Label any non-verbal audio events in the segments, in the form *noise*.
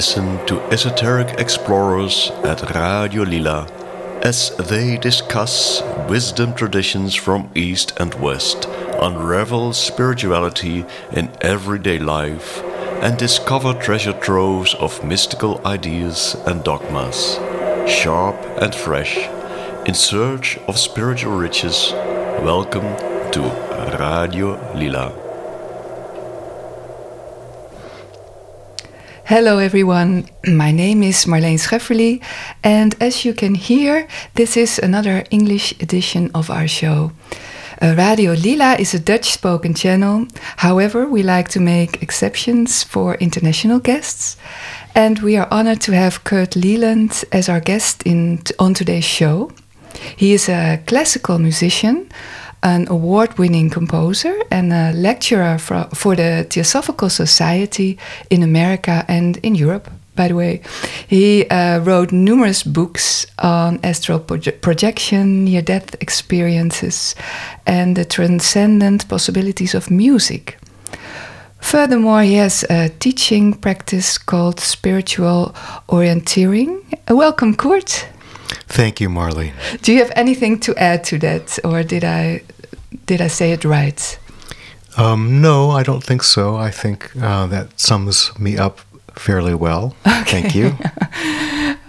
Listen to esoteric explorers at Radio Lila as they discuss wisdom traditions from East and West, unravel spirituality in everyday life, and discover treasure troves of mystical ideas and dogmas. Sharp and fresh, in search of spiritual riches, welcome to Radio Lila. Hello, everyone. *clears throat* My name is Marleen Schefferly, and as you can hear, this is another English edition of our show. Uh, Radio Lila is a Dutch spoken channel. However, we like to make exceptions for international guests, and we are honored to have Kurt Leland as our guest in, on today's show. He is a classical musician an award winning composer and a lecturer for, for the Theosophical Society in America and in Europe. By the way, he uh, wrote numerous books on astral proje projection, near death experiences, and the transcendent possibilities of music. Furthermore, he has a teaching practice called spiritual orienteering. Welcome, Kurt. Thank you, Marley. Do you have anything to add to that, or did I did I say it right? Um, no, I don't think so. I think uh, that sums me up fairly well. *laughs* Okay. Thank you.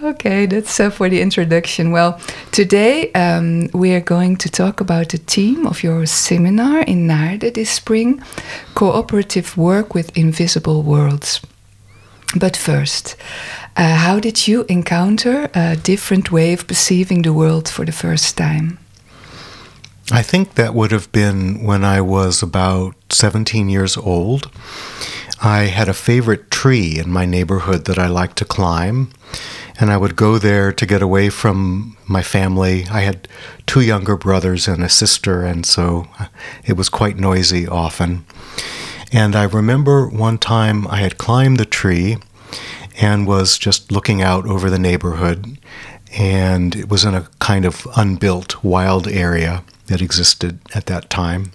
*laughs* okay, that's uh, for the introduction. Well, today um, we are going to talk about the theme of your seminar in Naarden this spring cooperative work with invisible worlds. But first, uh, how did you encounter a different way of perceiving the world for the first time? I think that would have been when I was about 17 years old. I had a favorite tree in my neighborhood that I liked to climb, and I would go there to get away from my family. I had two younger brothers and a sister, and so it was quite noisy often. And I remember one time I had climbed the tree and was just looking out over the neighborhood, and it was in a kind of unbuilt, wild area that existed at that time.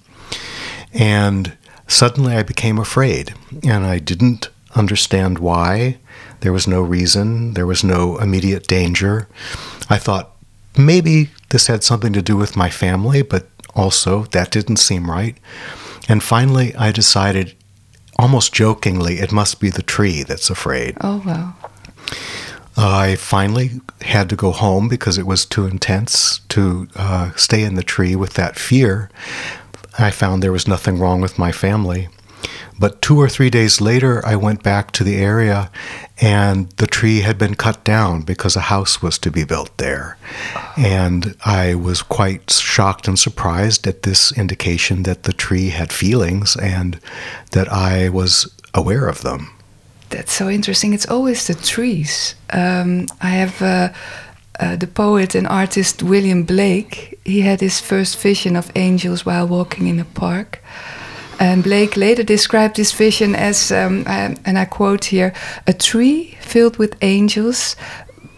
And suddenly I became afraid, and I didn't understand why. There was no reason, there was no immediate danger. I thought maybe this had something to do with my family, but also that didn't seem right. And finally, I decided, almost jokingly, it must be the tree that's afraid. Oh, wow. I finally had to go home because it was too intense to uh, stay in the tree with that fear. I found there was nothing wrong with my family. But two or three days later, I went back to the area and the tree had been cut down because a house was to be built there. And I was quite shocked and surprised at this indication that the tree had feelings and that I was aware of them. That's so interesting. It's always the trees. Um, I have uh, uh, the poet and artist William Blake. He had his first vision of angels while walking in a park. And Blake later described this vision as, um, and I quote here, a tree filled with angels,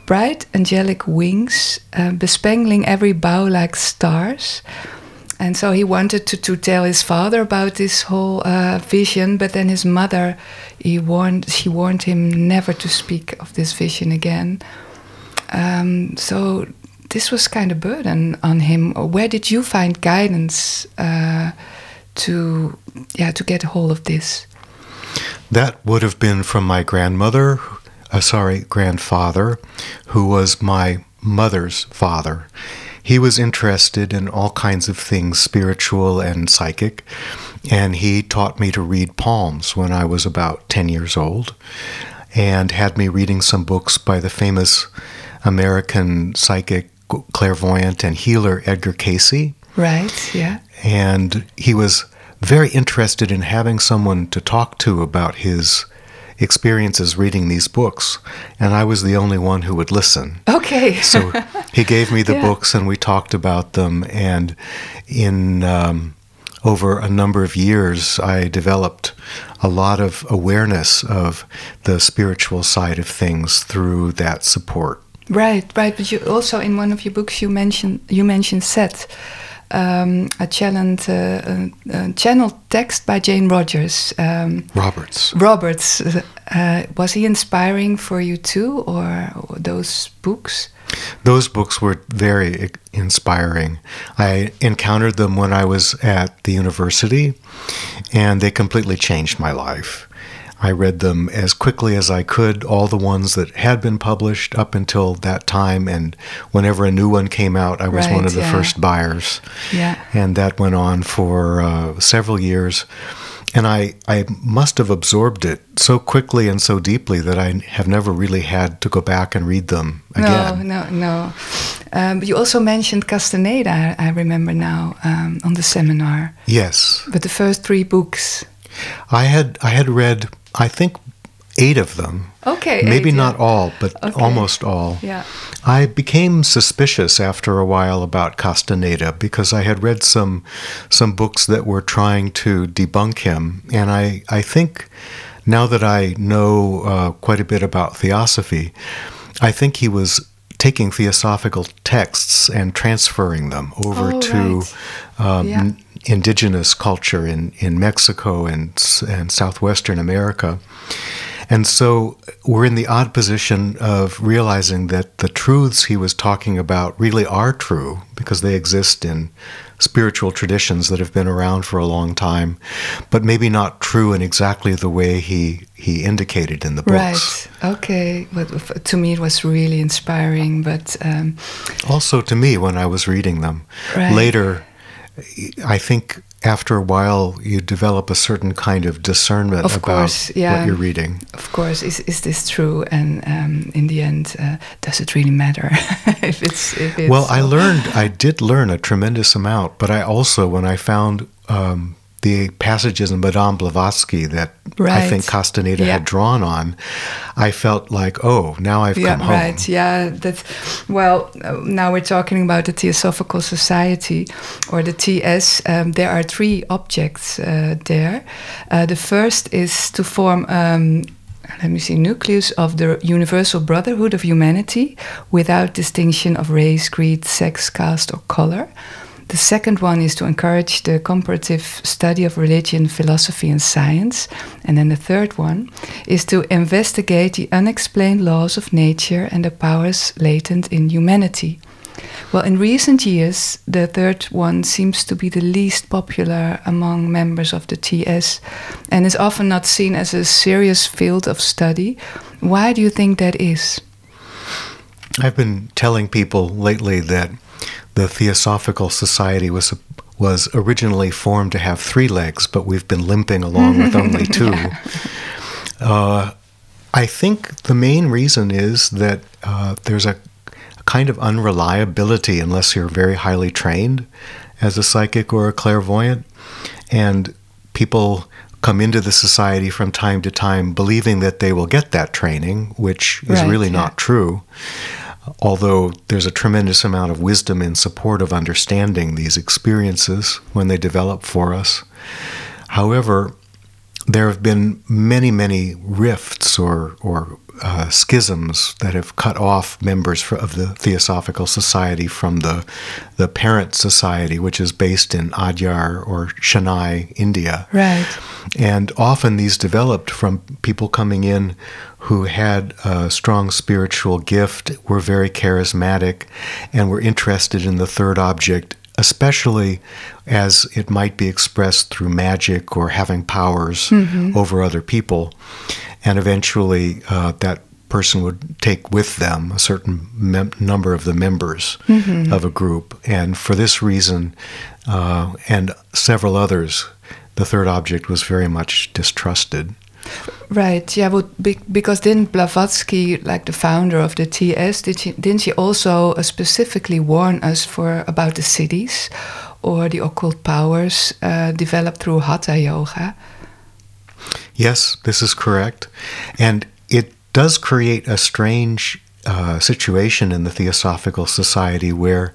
bright angelic wings, uh, bespangling every bough like stars. And so he wanted to, to tell his father about this whole uh, vision but then his mother he warned she warned him never to speak of this vision again. Um, so this was kind of burden on him. Where did you find guidance uh, to yeah to get a hold of this. That would have been from my grandmother uh, sorry grandfather who was my mother's father. He was interested in all kinds of things, spiritual and psychic, and he taught me to read palms when I was about 10 years old and had me reading some books by the famous American psychic, clairvoyant, and healer Edgar Cayce. Right, yeah. And he was very interested in having someone to talk to about his experiences reading these books, and I was the only one who would listen. Okay. *laughs* so he gave me the yeah. books, and we talked about them. And in um, over a number of years, I developed a lot of awareness of the spiritual side of things through that support. Right, right. But you also in one of your books you mentioned you mentioned Seth. Um, a channeled, uh, a, a channeled text by Jane Rogers. Um, Roberts. Roberts. Uh, was he inspiring for you too, or those books? Those books were very inspiring. I encountered them when I was at the university, and they completely changed my life. I read them as quickly as I could, all the ones that had been published up until that time. And whenever a new one came out, I was Right, one of the yeah. first buyers. Yeah. And that went on for uh, several years. And I, I must have absorbed it so quickly and so deeply that I have never really had to go back and read them again. No, no, no. Um, but you also mentioned Castaneda, I remember now, um, on the seminar. Yes. But the first three books. I had I had read I think eight of them. Okay. Maybe eight, not yeah. all, but Okay. almost all. Yeah. I became suspicious after a while about Castaneda because I had read some some books that were trying to debunk him, and I I think now that I know uh, quite a bit about theosophy, I think he was taking theosophical texts and transferring them over Oh, to right. um, Yeah. indigenous culture in, in Mexico and, and southwestern America. And so we're in the odd position of realizing that the truths he was talking about really are true because they exist in spiritual traditions that have been around for a long time, but maybe not true in exactly the way he, he indicated in the books. Right. Okay. But to me, it was really inspiring. But um, Also, to me, when I was reading them, Right. later, I think after a while you develop a certain kind of discernment Of about course, yeah. what you're reading. of course, is is this true? And um, in the end, uh, does it really matter *laughs* if it's if it's? Well, I learned, I did learn a tremendous amount, but I also, when I found um, the passages in Madame Blavatsky that I think Castaneda Yeah. had drawn on, I felt like, oh, now I've yeah, come home. right. Yeah, that. Well, now we're talking about the Theosophical Society or the TS. Um, there are three objects uh, there. Uh, the first is to form. Um, let me see, nucleus of the universal brotherhood of humanity without distinction of race, creed, sex, caste, or color. The second one is to encourage the comparative study of religion, philosophy, and science. And then the third one is to investigate the unexplained laws of nature and the powers latent in humanity. Well, in recent years, the third one seems to be the least popular among members of the TS and is often not seen as a serious field of study. Why do you think that is? I've been telling people lately that the Theosophical Society was was originally formed to have three legs, but we've been limping along with *laughs* only two. uh, I think the main reason is that uh, there's a, a kind of unreliability unless you're very highly trained as a psychic or a clairvoyant, and people come into the society from time to time believing that they will get that training, which is Right, really yeah. not true. Although there's a tremendous amount of wisdom in support of understanding these experiences when they develop for us. However, there have been many, many rifts or, or uh, schisms that have cut off members fr- of the Theosophical Society from the, the parent society, which is based in Adyar or Chennai, India. Right. And often these developed from people coming in who had a strong spiritual gift, were very charismatic, and were interested in the third object, especially as it might be expressed through magic or having powers over other people. And eventually, uh, that person would take with them a certain mem- number of the members of a group. And for this reason, uh, and several others, the third object was very much distrusted. Right. Yeah. But be, because didn't Blavatsky, like the founder of the TS, did she didn't she also uh, specifically warn us for about the siddhis or the occult powers uh, developed through Hatha Yoga? Yes, this is correct. And it does create a strange uh, situation in the Theosophical Society where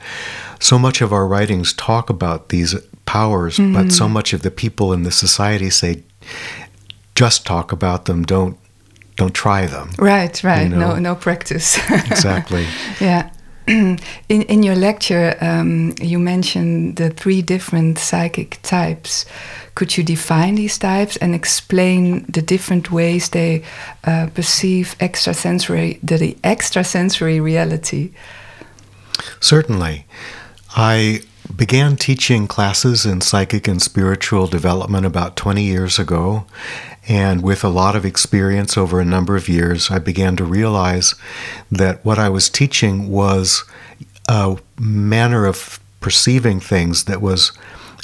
so much of our writings talk about these powers, but so much of the people in the society say, just talk about them, don't don't try them. Right. Right. know. No. No practice. *laughs* Exactly. yeah. *clears throat* in in your lecture, um, you mentioned the three different psychic types. Could you define these types and explain the different ways they uh, perceive extrasensory the, the extrasensory reality? Certainly, I began teaching classes in psychic and spiritual development about 20 years ago. And with a lot of experience over a number of years, I began to realize that what I was teaching was a manner of perceiving things that was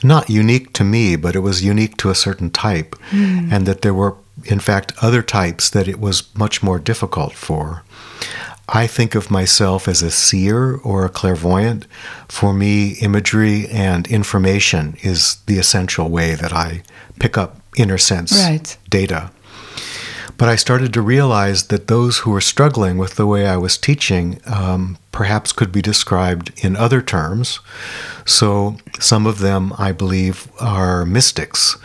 not unique to me, but it was unique to a certain type. Mm. And that there were, in fact, other types that it was much more difficult for. I think of myself as a seer or a clairvoyant. For me, imagery and information is the essential way that I pick up inner sense right. data. But I started to realize that those who were struggling with the way I was teaching um, perhaps could be described in other terms. So some of them, I believe, are mystics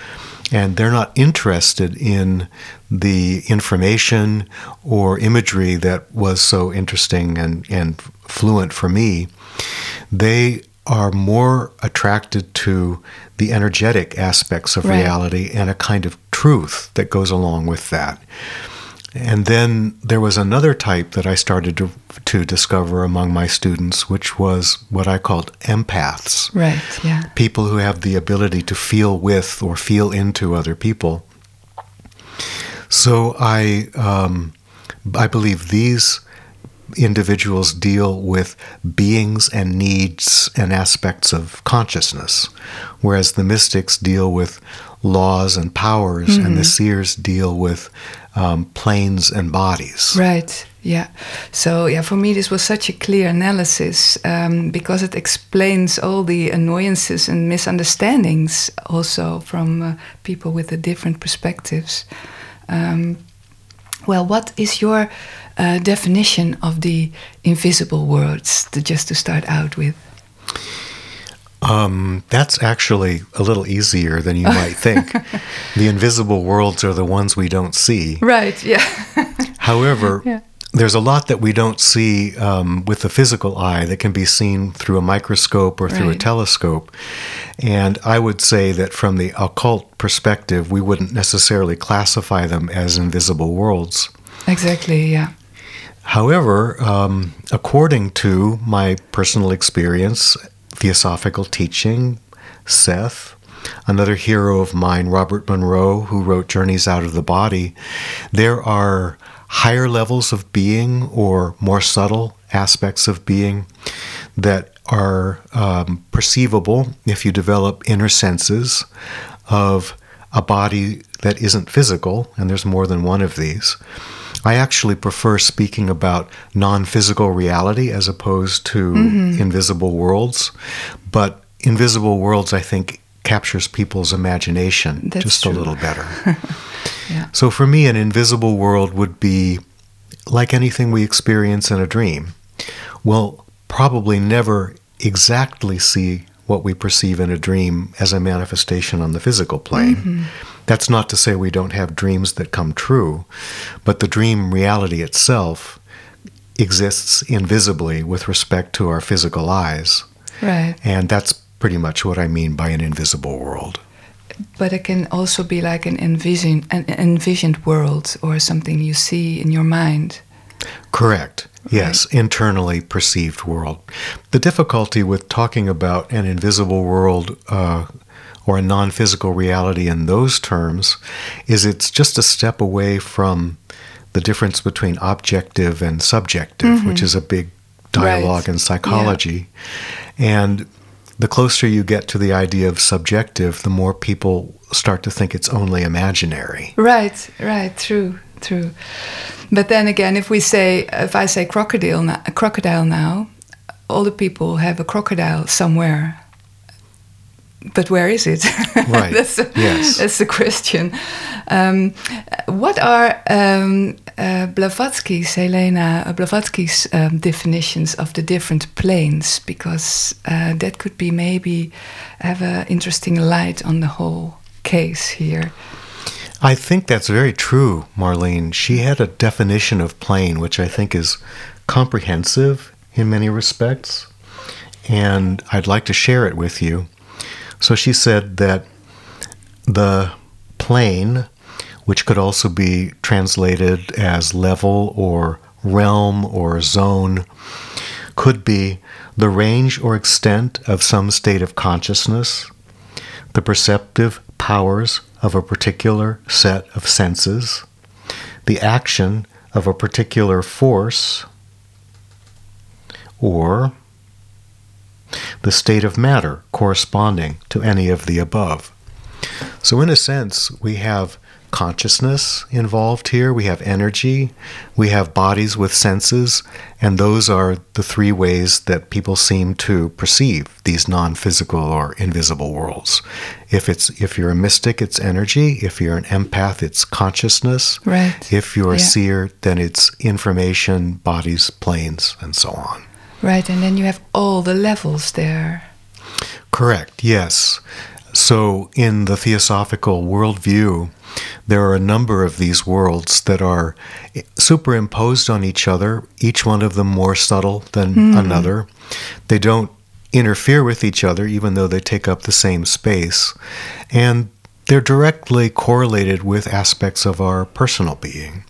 and they're not interested in the information or imagery that was so interesting and, and fluent for me. They are more attracted to the energetic aspects of right. reality and a kind of truth that goes along with that. And then there was another type that I started to, to discover among my students, which was what I called empaths. Right, yeah. People who have the ability to feel with or feel into other people. So I, um, I believe these individuals deal with beings and needs and aspects of consciousness, whereas the mystics deal with laws and powers, mm-hmm. and the mm-hmm. seers deal with um, planes and bodies. Right. Yeah. So yeah, for me this was such a clear analysis um, because it explains all the annoyances and misunderstandings also from uh, people with the different perspectives. Um, well, what is your uh, definition of the invisible worlds? To, just to start out with. Um, that's actually a little easier than you might think. *laughs* the invisible worlds are the ones we don't see. Right, yeah. *laughs* However, yeah. there's a lot that we don't see um, with the physical eye that can be seen through a microscope or through right. a telescope. And I would say that from the occult perspective, we wouldn't necessarily classify them as invisible worlds. Exactly, yeah. However, um, according to my personal experience theosophical teaching, Seth, another hero of mine, Robert Monroe, who wrote Journeys Out of the Body, there are higher levels of being or more subtle aspects of being that are um, perceivable if you develop inner senses of a body that isn't physical, and there's more than one of these. I actually prefer speaking about non physical reality as opposed to mm-hmm. invisible worlds. But invisible worlds, I think, captures people's imagination That's just true. a little better. *laughs* yeah. So for me, an invisible world would be like anything we experience in a dream. We'll probably never exactly see what we perceive in a dream as a manifestation on the physical plane. Mm-hmm. That's not to say we don't have dreams that come true, but the dream reality itself exists invisibly with respect to our physical eyes. Right. And that's pretty much what I mean by an invisible world. But it can also be like an envision an envisioned world or something you see in your mind. Correct. Yes, right. internally perceived world. The difficulty with talking about an invisible world uh, or a non physical reality in those terms is it's just a step away from the difference between objective and subjective, mm-hmm. which is a big dialogue right. in psychology. Yeah. And the closer you get to the idea of subjective, the more people start to think it's only imaginary. Right, right, true, true. But then again, if we say, if I say crocodile, now, crocodile now, all the people have a crocodile somewhere but where is it? *laughs* Right. that's, a, yes. that's the question. Um, what are um, uh, Blavatsky's, Helena Blavatsky's um, definitions of the different planes? Because uh, that could be maybe have an interesting light on the whole case here. I think that's very true, Marlene. She had a definition of plane which I think is comprehensive in many respects, and I'd like to share it with you. So she said that the plane, which could also be translated as level or realm or zone, could be the range or extent of some state of consciousness, the perceptive powers of a particular set of senses, the action of a particular force, or the state of matter corresponding to any of the above. So, in a sense, we have consciousness involved here, we have energy, we have bodies with senses, and those are the three ways that people seem to perceive these non-physical or invisible worlds. If it's if you're a mystic, it's energy. If you're an empath, it's consciousness. Right. If you're a seer, then it's information, bodies, planes, and so on. Right, and then you have all the levels there. Correct, yes. So, in the theosophical worldview, there are a number of these worlds that are superimposed on each other, each one of them more subtle than hmm. another. They don't interfere with each other, even though they take up the same space. And they're directly correlated with aspects of our personal being.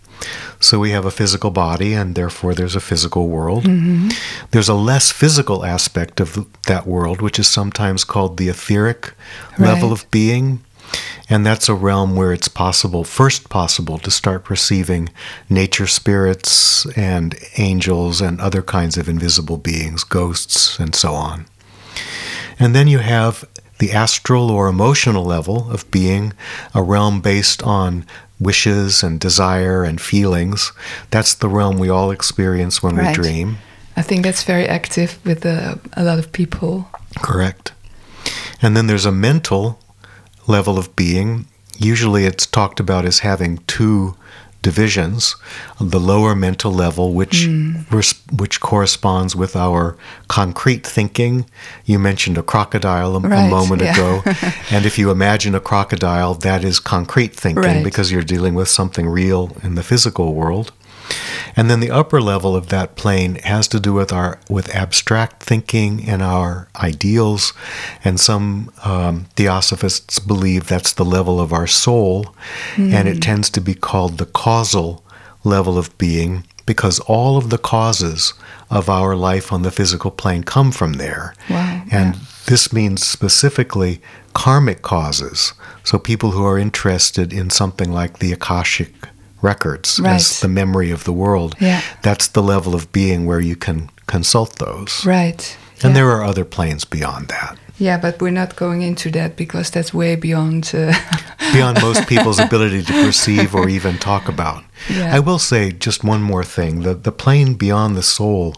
So we have a physical body, and therefore there's a physical world. Mm-hmm. There's a less physical aspect of that world, which is sometimes called the etheric level of being. And that's a realm where it's possible, first possible, to start perceiving nature spirits and angels and other kinds of invisible beings, ghosts, and so on. And then you have the astral or emotional level of being, a realm based on wishes and desire and feelings. That's the realm we all experience when Right. we dream. I think that's very active with uh, a lot of people. Correct. And then there's a mental level of being. Usually it's talked about as having two divisions the lower mental level which hmm. res- which corresponds with our concrete thinking you mentioned a crocodile a, a moment yeah. ago *laughs* and if you imagine a crocodile that is concrete thinking Right. because you're dealing with something real in the physical world and then the upper level of that plane has to do with our with abstract thinking and our ideals. And some um, theosophists believe that's the level of our soul, and it tends to be called the causal level of being because all of the causes of our life on the physical plane come from there. Wow, And yeah. this means specifically karmic causes. So people who are interested in something like the Akashic records Right. as the memory of the world. Yeah. That's the level of being where you can consult those. Right. And yeah. there are other planes beyond that. Yeah, but we're not going into that because that's way beyond. Uh, *laughs* Beyond most people's *laughs* ability to perceive or even talk about. Yeah. I will say just one more thing. The, the plane beyond the soul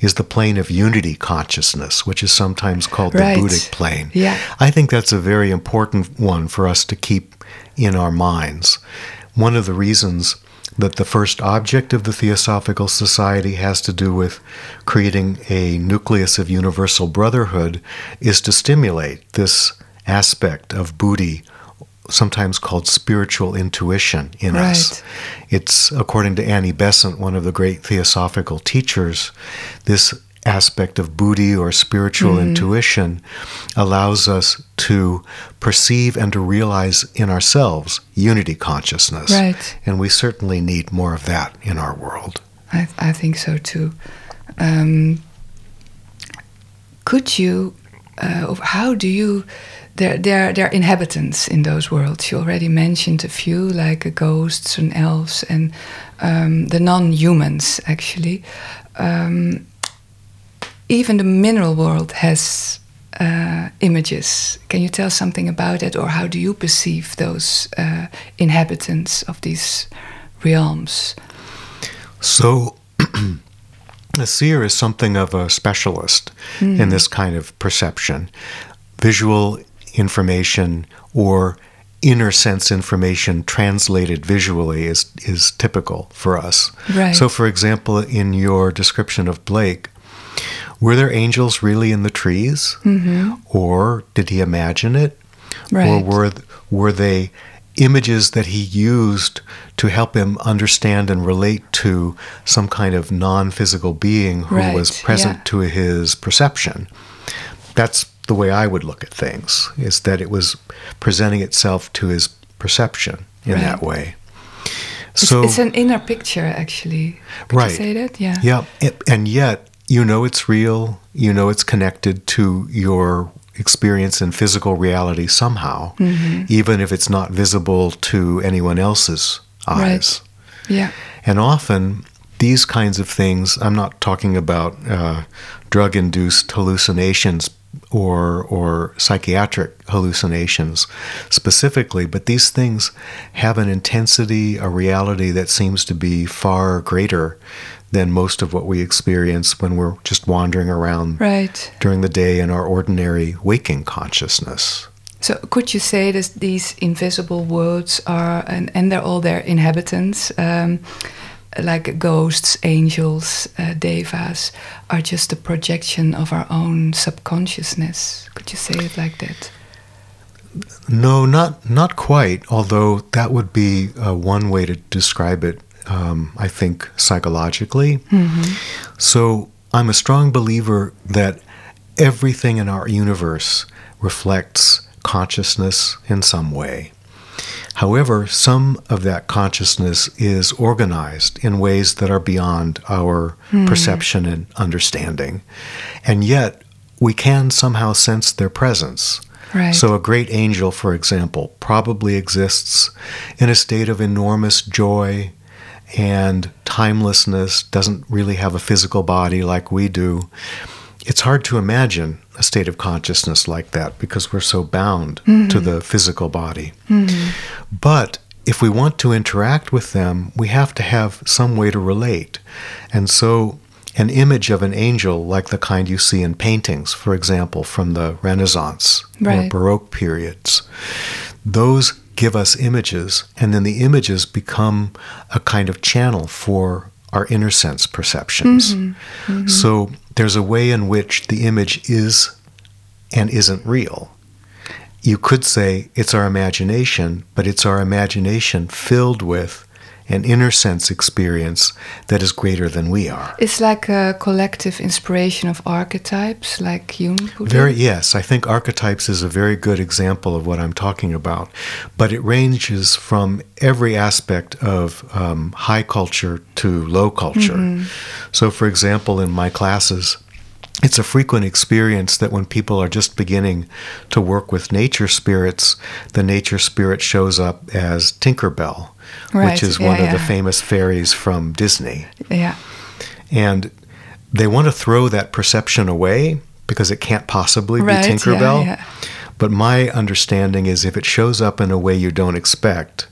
is the plane of unity consciousness, which is sometimes called Right. the Buddhic plane. Yeah. I think that's a very important one for us to keep in our minds. One of the reasons that the first object of the Theosophical Society has to do with creating a nucleus of universal brotherhood is to stimulate this aspect of Buddhi, sometimes called spiritual intuition in us. It's, according to Annie Besant, one of the great theosophical teachers, this aspect of buddhi or spiritual intuition allows us to perceive and to realize in ourselves unity consciousness. Right. And we certainly need more of that in our world. I, I think so too. Um, could you, uh, how do you, there, there, there are inhabitants in those worlds. You already mentioned a few, like uh, ghosts and elves and um, the non humans, actually. Um, even the mineral world has uh, images. Can you tell something about it, or how do you perceive those uh, inhabitants of these realms? So, *clears throat* a seer is something of a specialist in this kind of perception. Visual information or inner sense information translated visually is, is typical for us. Right. So, for example, in your description of Blake, were there angels really in the trees? Mm-hmm. Or did he imagine it? Or were, were they images that he used to help him understand and relate to some kind of non physical being who Right, was present yeah. to his perception. That's the way I would look at things, is that it was presenting itself to his perception in Right. that way. It's, So it's an inner picture, actually. Could Right. you say that? Yeah. Yeah, it, and yet you know it's real. You know it's connected to your experience in physical reality somehow, Mm-hmm. even if it's not visible to anyone else's eyes. Right. Yeah. And often these kinds of things, I'm not talking about uh, drug induced hallucinations or, or psychiatric hallucinations specifically, but these things have an intensity, a reality that seems to be far greater than most of what we experience when we're just wandering around Right. during the day in our ordinary waking consciousness. So could you say that these invisible worlds are, and, and they're all their inhabitants, um, like ghosts, angels, uh, devas, are just a projection of our own subconsciousness? Could you say it like that? No, not not quite. Although that would be uh, one way to describe it. Um, I think psychologically. So I'm a strong believer that everything in our universe reflects consciousness in some way. However, some of that consciousness is organized in ways that are beyond our perception and understanding. And yet, we can somehow sense their presence. Right. So, a great angel, for example, probably exists in a state of enormous joy and timelessness, doesn't really have a physical body like we do. It's hard to imagine a state of consciousness like that because we're so bound to mm-hmm. the physical body. Mm-hmm. But if we want to interact with them, we have to have some way to relate. And so, an image of an angel, like the kind you see in paintings, for example, from the Renaissance or Baroque periods, those give us images, and then the images become a kind of channel for our inner sense perceptions. Mm-hmm. Mm-hmm. So, there's a way in which the image is and isn't real. You could say it's our imagination, but it's our imagination filled with an inner sense experience that is greater than we are. It's like a collective inspiration of archetypes, like Jung put Very it. yes, I think archetypes is a very good example of what I'm talking about, but it ranges from every aspect of um, high culture to low culture. So, for example, in my classes, it's a frequent experience that when people are just beginning to work with nature spirits, the nature spirit shows up as Tinkerbell, Right, which is yeah, one of the famous fairies from Disney. Yeah. And they want to throw that perception away because it can't possibly Right, be yeah, Tinkerbell. yeah. But my understanding is if it shows up in a way you don't expect,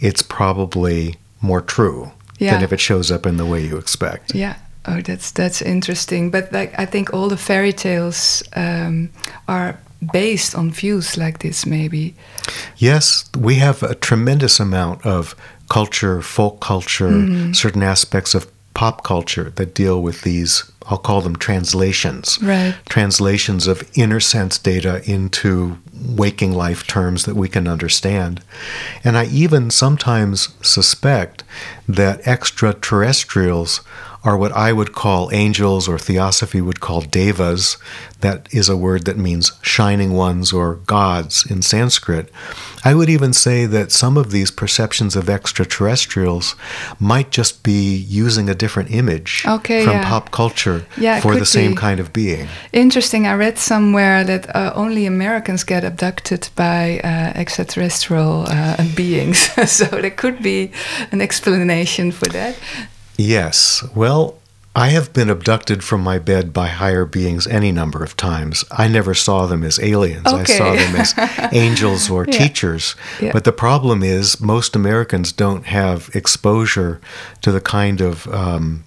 it's probably more true Yeah. than if it shows up in the way you expect. Yeah. Oh, that's that's interesting. But like, I think all the fairy tales um, are based on views like this, maybe. Yes, we have a tremendous amount of culture, folk culture, Mm-hmm. certain aspects of pop culture that deal with these, I'll call them translations. Right. Translations of inner sense data into waking life terms that we can understand. And I even sometimes suspect that extraterrestrials are what I would call angels or theosophy would call devas. That is a word that means shining ones or gods in Sanskrit. I would even say that some of these perceptions of extraterrestrials might just be using a different image Okay, from yeah. pop culture Yeah, for the same be. kind of being. Interesting. I read somewhere that uh, only Americans get abducted by uh, extraterrestrial uh, beings. *laughs* so there could be an explanation for that. Yes. Well, I have been abducted from my bed by higher beings any number of times. I never saw them as aliens. I saw them as *laughs* angels or Yeah. teachers. Yeah. But the problem is, most Americans don't have exposure to the kind of um,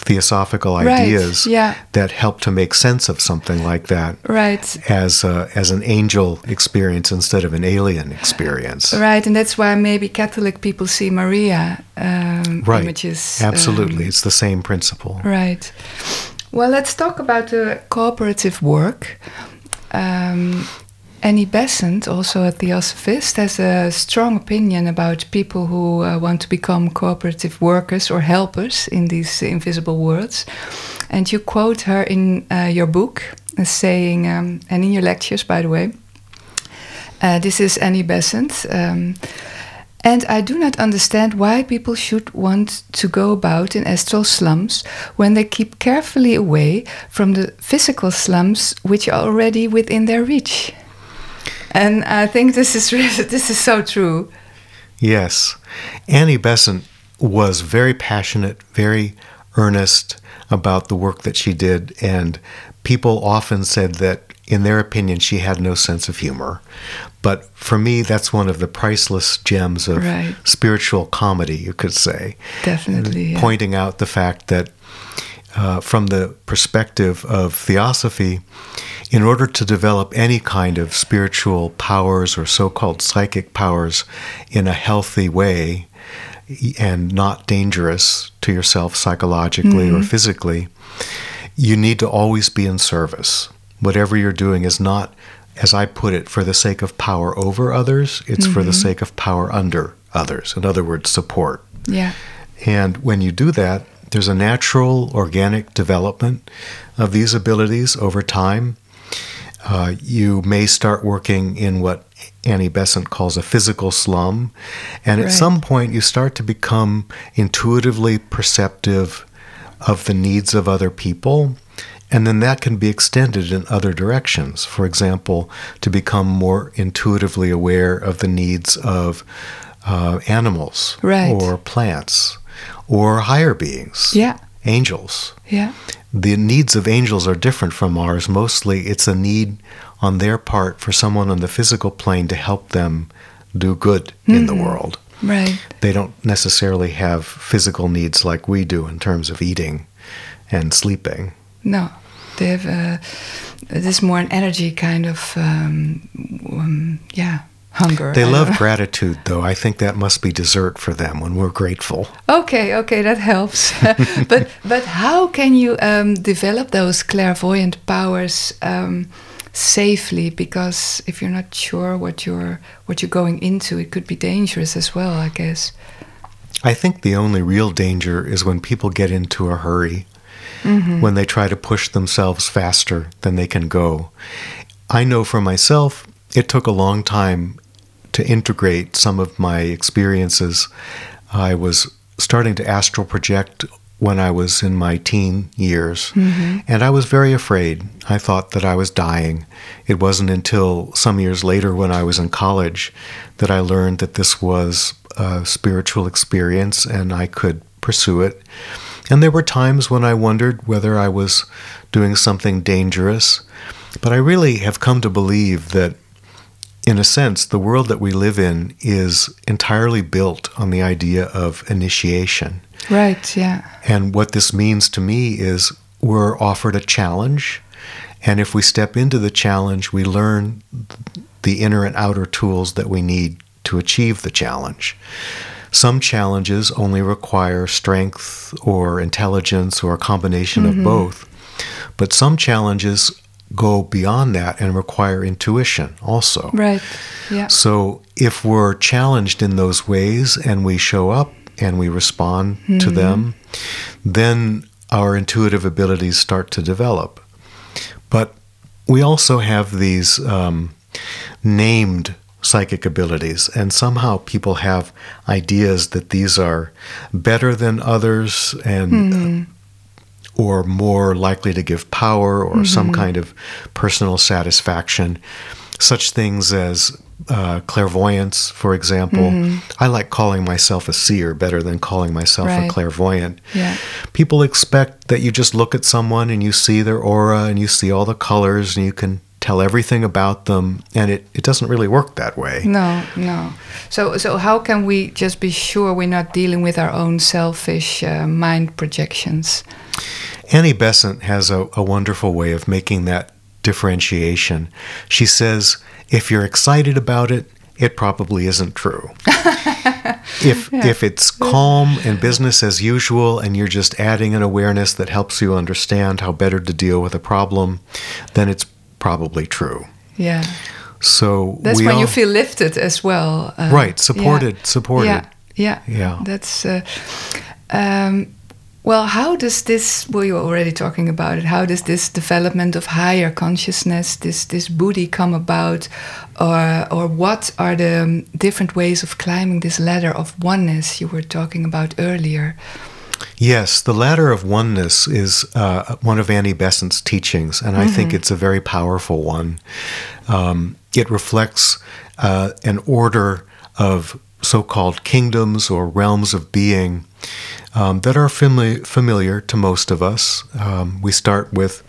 theosophical Right, ideas yeah. that help to make sense of something like that Right. as a, as an angel experience instead of an alien experience. Right, and that's why maybe Catholic people see Maria um, Right. images. Absolutely. um, it's the same principle. Right. Well, let's talk about the cooperative work. Um, Annie Besant, also a theosophist, has a strong opinion about people who uh, want to become cooperative workers or helpers in these invisible worlds. And you quote her in uh, your book as saying, um, and in your lectures, by the way, uh, this is Annie Besant. Um, and I do not understand why people should want to go about in astral slums when they keep carefully away from the physical slums which are already within their reach. And I think this is *laughs* this is so true. Yes. Annie Besant was very passionate, very earnest about the work that she did and people often said that in their opinion she had no sense of humor. But for me, that's one of the priceless gems of Right. spiritual comedy, you could say. Definitely, yeah. Pointing out the fact that uh, from the perspective of theosophy, in order to develop any kind of spiritual powers or so called psychic powers in a healthy way and not dangerous to yourself psychologically or physically, you need to always be in service. Whatever you're doing is not, as I put it, for the sake of power over others, it's for the sake of power under others. In other words, support. Yeah. And when you do that, there's a natural, organic development of these abilities over time. Uh, you may start working in what Annie Besant calls a physical slum. And at some point, you start to become intuitively perceptive of the needs of other people. And then that can be extended in other directions. For example, to become more intuitively aware of the needs of uh, animals Right. or plants or higher beings, Yeah. angels. Yeah. The needs of angels are different from ours. Mostly, it's a need on their part for someone on the physical plane to help them do good in the world. Right. They don't necessarily have physical needs like we do in terms of eating and sleeping. No, they have uh, this more an energy kind of um, um, yeah hunger. They I love gratitude, though. I think that must be dessert for them when we're grateful. Okay, okay, that helps. *laughs* but but how can you um, develop those clairvoyant powers um, safely? Because if you're not sure what you're what you're going into, it could be dangerous as well. I guess. I think the only real danger is when people get into a hurry, when they try to push themselves faster than they can go. I know for myself, it took a long time to integrate some of my experiences. I was starting to astral project when I was in my teen years, mm-hmm. and I was very afraid. I thought that I was dying. It wasn't until some years later, when I was in college, that I learned that this was a spiritual experience and I could pursue it. And there were times when I wondered whether I was doing something dangerous. But I really have come to believe that, in a sense, the world that we live in is entirely built on the idea of initiation. Right. Yeah. And what this means to me is we're offered a challenge. And if we step into the challenge, we learn the inner and outer tools that we need to achieve the challenge. Some challenges only require strength or intelligence or a combination of mm-hmm. both. But some challenges go beyond that and require intuition also. Right. Yeah. So if we're challenged in those ways and we show up and we respond to them, then our intuitive abilities start to develop. But we also have these um, named psychic abilities, and somehow people have ideas that these are better than others and or more likely to give power or some kind of personal satisfaction. Such things as uh, clairvoyance, for example. I like calling myself a seer better than calling myself a clairvoyant. Yeah. People expect that you just look at someone and you see their aura and you see all the colors and you can tell everything about them, and it, it doesn't really work that way. No, no. So, so how can we just be sure we're not dealing with our own selfish uh, mind projections? Annie Besant has a, a wonderful way of making that differentiation. She says, if you're excited about it, it probably isn't true. *laughs* if if it's calm and business as usual and you're just adding an awareness that helps you understand how better to deal with a problem, then it's probably true. Yeah. So That's when you feel lifted as well. uh, right supported yeah. supported. Yeah, yeah, Yeah. That's uh, um, well. How does this? Well, you were already talking about it. How does this development of higher consciousness, this this Buddhi, come about, or or what are the um, different ways of climbing this ladder of oneness you were talking about earlier? Yes, the ladder of oneness is uh, one of Annie Besant's teachings, and I think it's a very powerful one. Um, it reflects uh, an order of so called kingdoms or realms of being um, that are fami- familiar to most of us. Um, we start with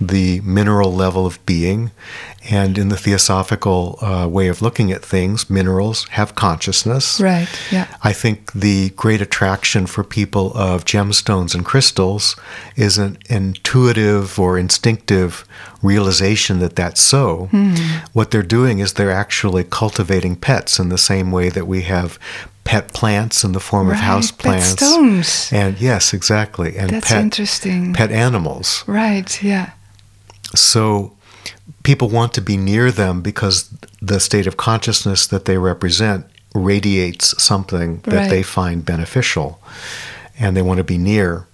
the mineral level of being, and in the theosophical uh, way of looking at things, minerals have consciousness. Right. Yeah. I think the great attraction for people of gemstones and crystals is an intuitive or instinctive realization that that's so. What they're doing is they're actually cultivating pets in the same way that we have pet plants in the form of Right, house pet plants. stones. And yes, exactly. And That's pet, interesting. pet animals. Right. Yeah. So people want to be near them because the state of consciousness that they represent radiates something that Right. they find beneficial and they want to be near.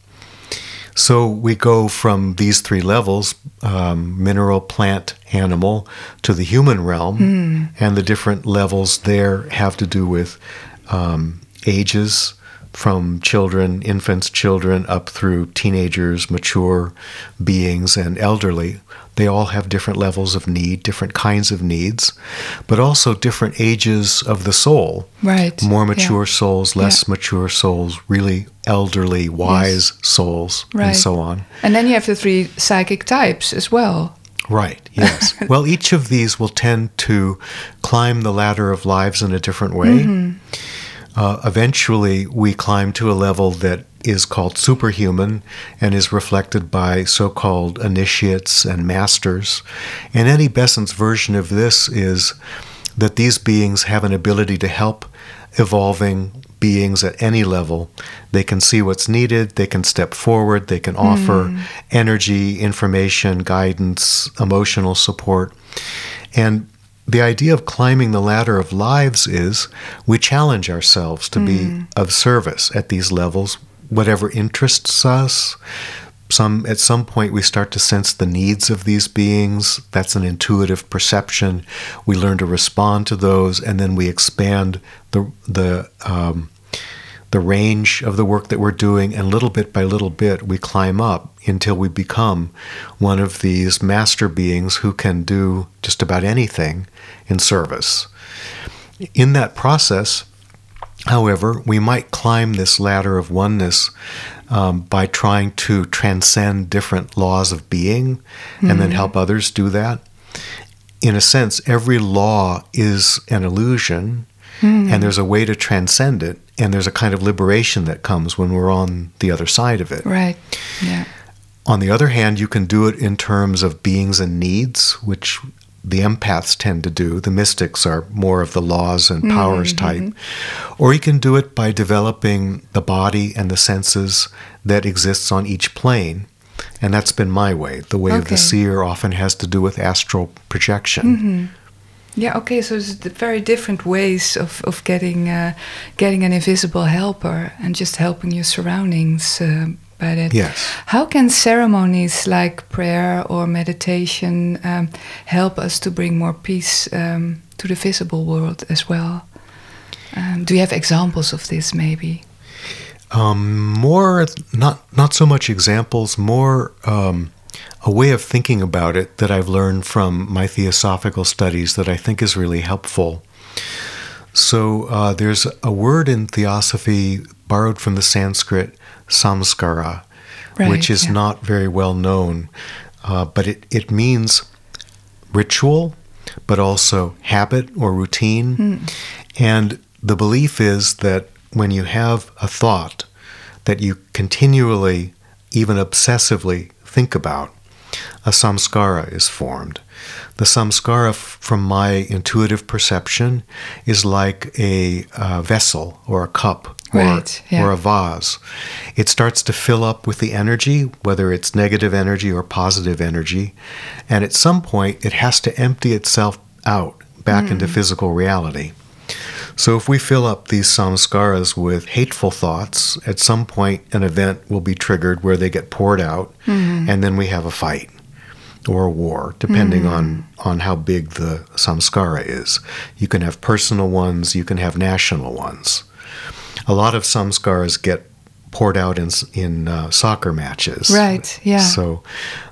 So we go from these three levels um, mineral, plant, animal to the human realm, and the different levels there have to do with um, ages from children, infants, children, up through teenagers, mature beings, and elderly. They all have different levels of need, different kinds of needs, but also different ages of the soul. Right. More yeah. mature souls, less mature souls, really elderly, wise souls, Right. and so on. And then you have the three psychic types as well. Right, *laughs* yes. well, each of these will tend to climb the ladder of lives in a different way. Mm-hmm. Uh, eventually, we climb to a level that is called superhuman and is reflected by so called initiates and masters. And Annie Besant's version of this is that these beings have an ability to help evolving beings at any level. They can see what's needed, they can step forward, they can offer energy, information, guidance, emotional support. And the idea of climbing the ladder of lives is we challenge ourselves to be of service at these levels, whatever interests us. Some at some point we start to sense the needs of these beings. That's an intuitive perception. We learn to respond to those, and then we expand the the um, the range of the work that we're doing, and little bit by little bit, we climb up until we become one of these master beings who can do just about anything in service. In that process, however, we might climb this ladder of oneness um, by trying to transcend different laws of being and then help others do that. In a sense, every law is an illusion, and there's a way to transcend it, and there's a kind of liberation that comes when we're on the other side of it. Right. Yeah. On the other hand, you can do it in terms of beings and needs, which the empaths tend to do. The mystics are more of the laws and powers mm-hmm. type. Or you can do it by developing the body and the senses that exists on each plane. And that's been my way. The way of the seer often has to do with astral projection. Mm-hmm. Yeah. Okay. So it's very different ways of of getting uh, getting an invisible helper and just helping your surroundings uh, by that. Yes. How can ceremonies like prayer or meditation um, help us to bring more peace um, to the visible world as well? Um, do you have examples of this, maybe? Um, more, not not so much examples, more um, a way of thinking about it that I've learned from my theosophical studies that I think is really helpful. So uh, there's a word in theosophy borrowed from the Sanskrit samskara, which is yeah. not very well known, uh, but it, it means ritual, but also habit or routine. Hmm. And the belief is that when you have a thought that you continually, even obsessively, think about, a samskara is formed. The samskara, f- from my intuitive perception, is like a uh, vessel or a cup or, yeah. or a vase. It starts to fill up with the energy, whether it's negative energy or positive energy, and at some point it has to empty itself out back into physical reality. So if we fill up these samskaras with hateful thoughts, at some point an event will be triggered where they get poured out, and then we have a fight or a war, depending on, on how big the samskara is. You can have personal ones, you can have national ones. A lot of samskaras get poured out in, in uh, soccer matches. Right, yeah. So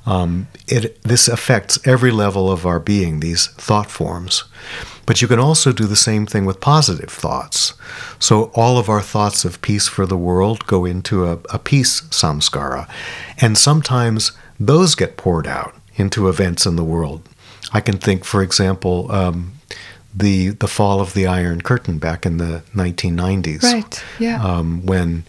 um, it, this affects every level of our being, these thought forms. But you can also do the same thing with positive thoughts. So all of our thoughts of peace for the world go into a, a peace samskara. And sometimes those get poured out into events in the world. I can think, for example, um, the the fall of the Iron Curtain back in the 1990s Right. Yeah. um, when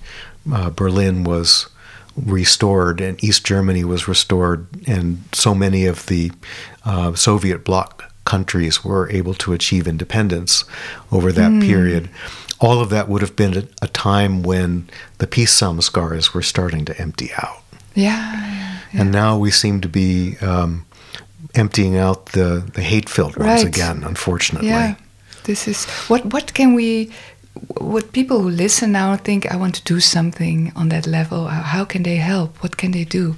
uh, Berlin was restored and East Germany was restored, and so many of the uh, Soviet bloc countries were able to achieve independence over that period. All of that would have been a, time when the peace samskaras were starting to empty out. yeah. yeah. And now we seem to be um, emptying out the, the hate filled ones Right. again, unfortunately. Yeah, this is what. What can we? What people who listen now think? I want to do something on that level. How, how can they help? What can they do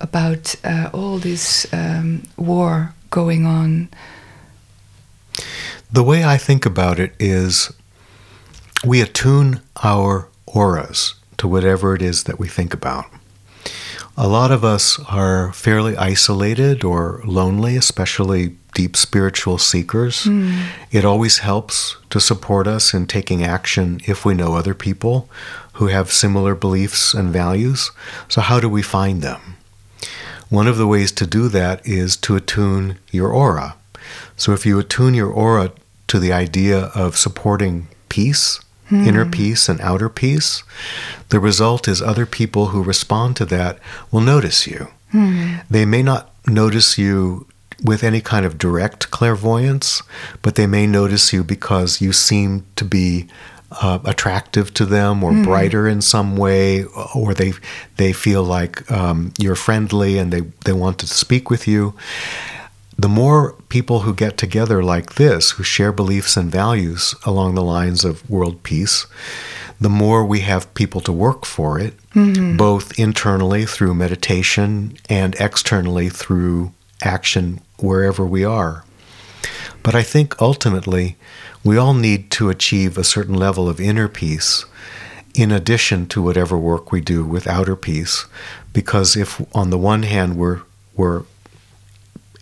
about uh, all this um, war going on? The way I think about it is we attune our auras to whatever it is that we think about. A lot of us are fairly isolated or lonely, especially deep spiritual seekers. Hmm. It always helps to support us in taking action if we know other people who have similar beliefs and values. So, how do we find them? One of the ways to do that is to attune your aura. So if you attune your aura to the idea of supporting peace, inner peace and outer peace, the result is other people who respond to that will notice you. They may not notice you with any kind of direct clairvoyance, but they may notice you because you seem to be uh, attractive to them or brighter in some way, or they they feel like um, you're friendly and they, they want to speak with you. The more people who get together like this, who share beliefs and values along the lines of world peace, the more we have people to work for it, mm-hmm. both internally through meditation and externally through action wherever we are. But I think ultimately we all need to achieve a certain level of inner peace in addition to whatever work we do with outer peace. Because if on the one hand we're we're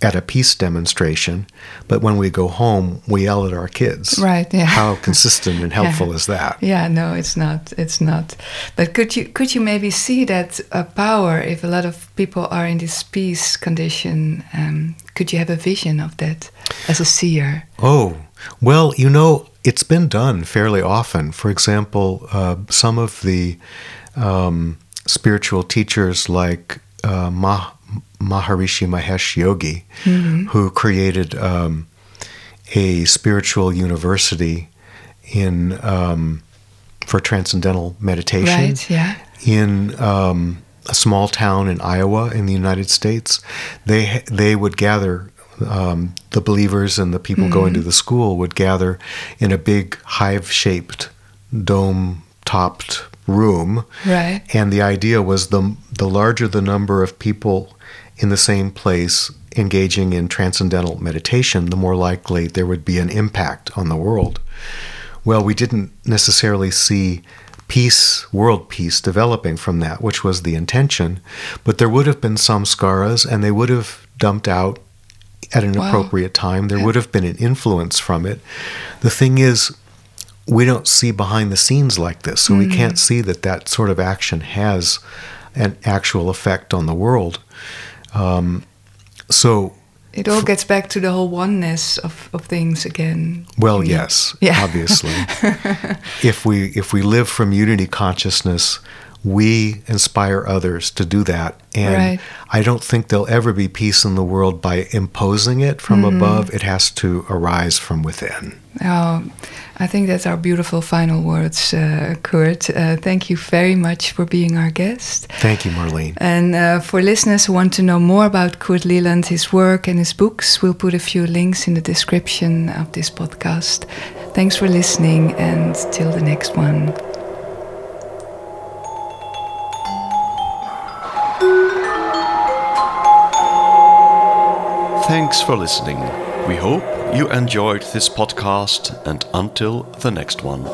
at a peace demonstration, but when we go home we yell at our kids. Right, yeah. How consistent and *laughs* helpful Yeah. is that? Yeah, no, it's not. It's not. But could you could you maybe see that uh, power if a lot of people are in this peace condition? Um, could you have a vision of that as a seer? Oh, well, you know, it's been done fairly often. For example, uh, some of the um, spiritual teachers like uh, Mah- Maharishi Mahesh Yogi, who created um, a spiritual university in um, for transcendental meditation Right? Yeah. in um, a small town in Iowa in the United States, they they would gather um, the believers and the people going to the school would gather in a big hive-shaped dome-topped room, Right. and the idea was the the larger the number of people in the same place engaging in transcendental meditation, the more likely there would be an impact on the world. Well, we didn't necessarily see peace, world peace, developing from that, which was the intention, but there would have been samskaras, and they would have dumped out at an Wow. appropriate time. There Yeah. would have been an influence from it. The thing is, we don't see behind the scenes like this, so we hmm. can't see that that sort of action has an actual effect on the world. Um, so, It all gets back to the whole oneness of, of things again. well, yes, Yeah. obviously. *laughs* if we if we live from unity consciousness, we inspire others to do that. And Right. I don't think there'll ever be peace in the world by imposing it from Mm-hmm. above. It has to arise from within. Oh, I think that's our beautiful final words, uh, Kurt. Uh, thank you very much for being our guest. Thank you, Marlene. And uh, for listeners who want to know more about Kurt Leland, his work, and his books, we'll put a few links in the description of this podcast. Thanks for listening, and till the next one. Thanks for listening. We hope you enjoyed this podcast, and until the next one.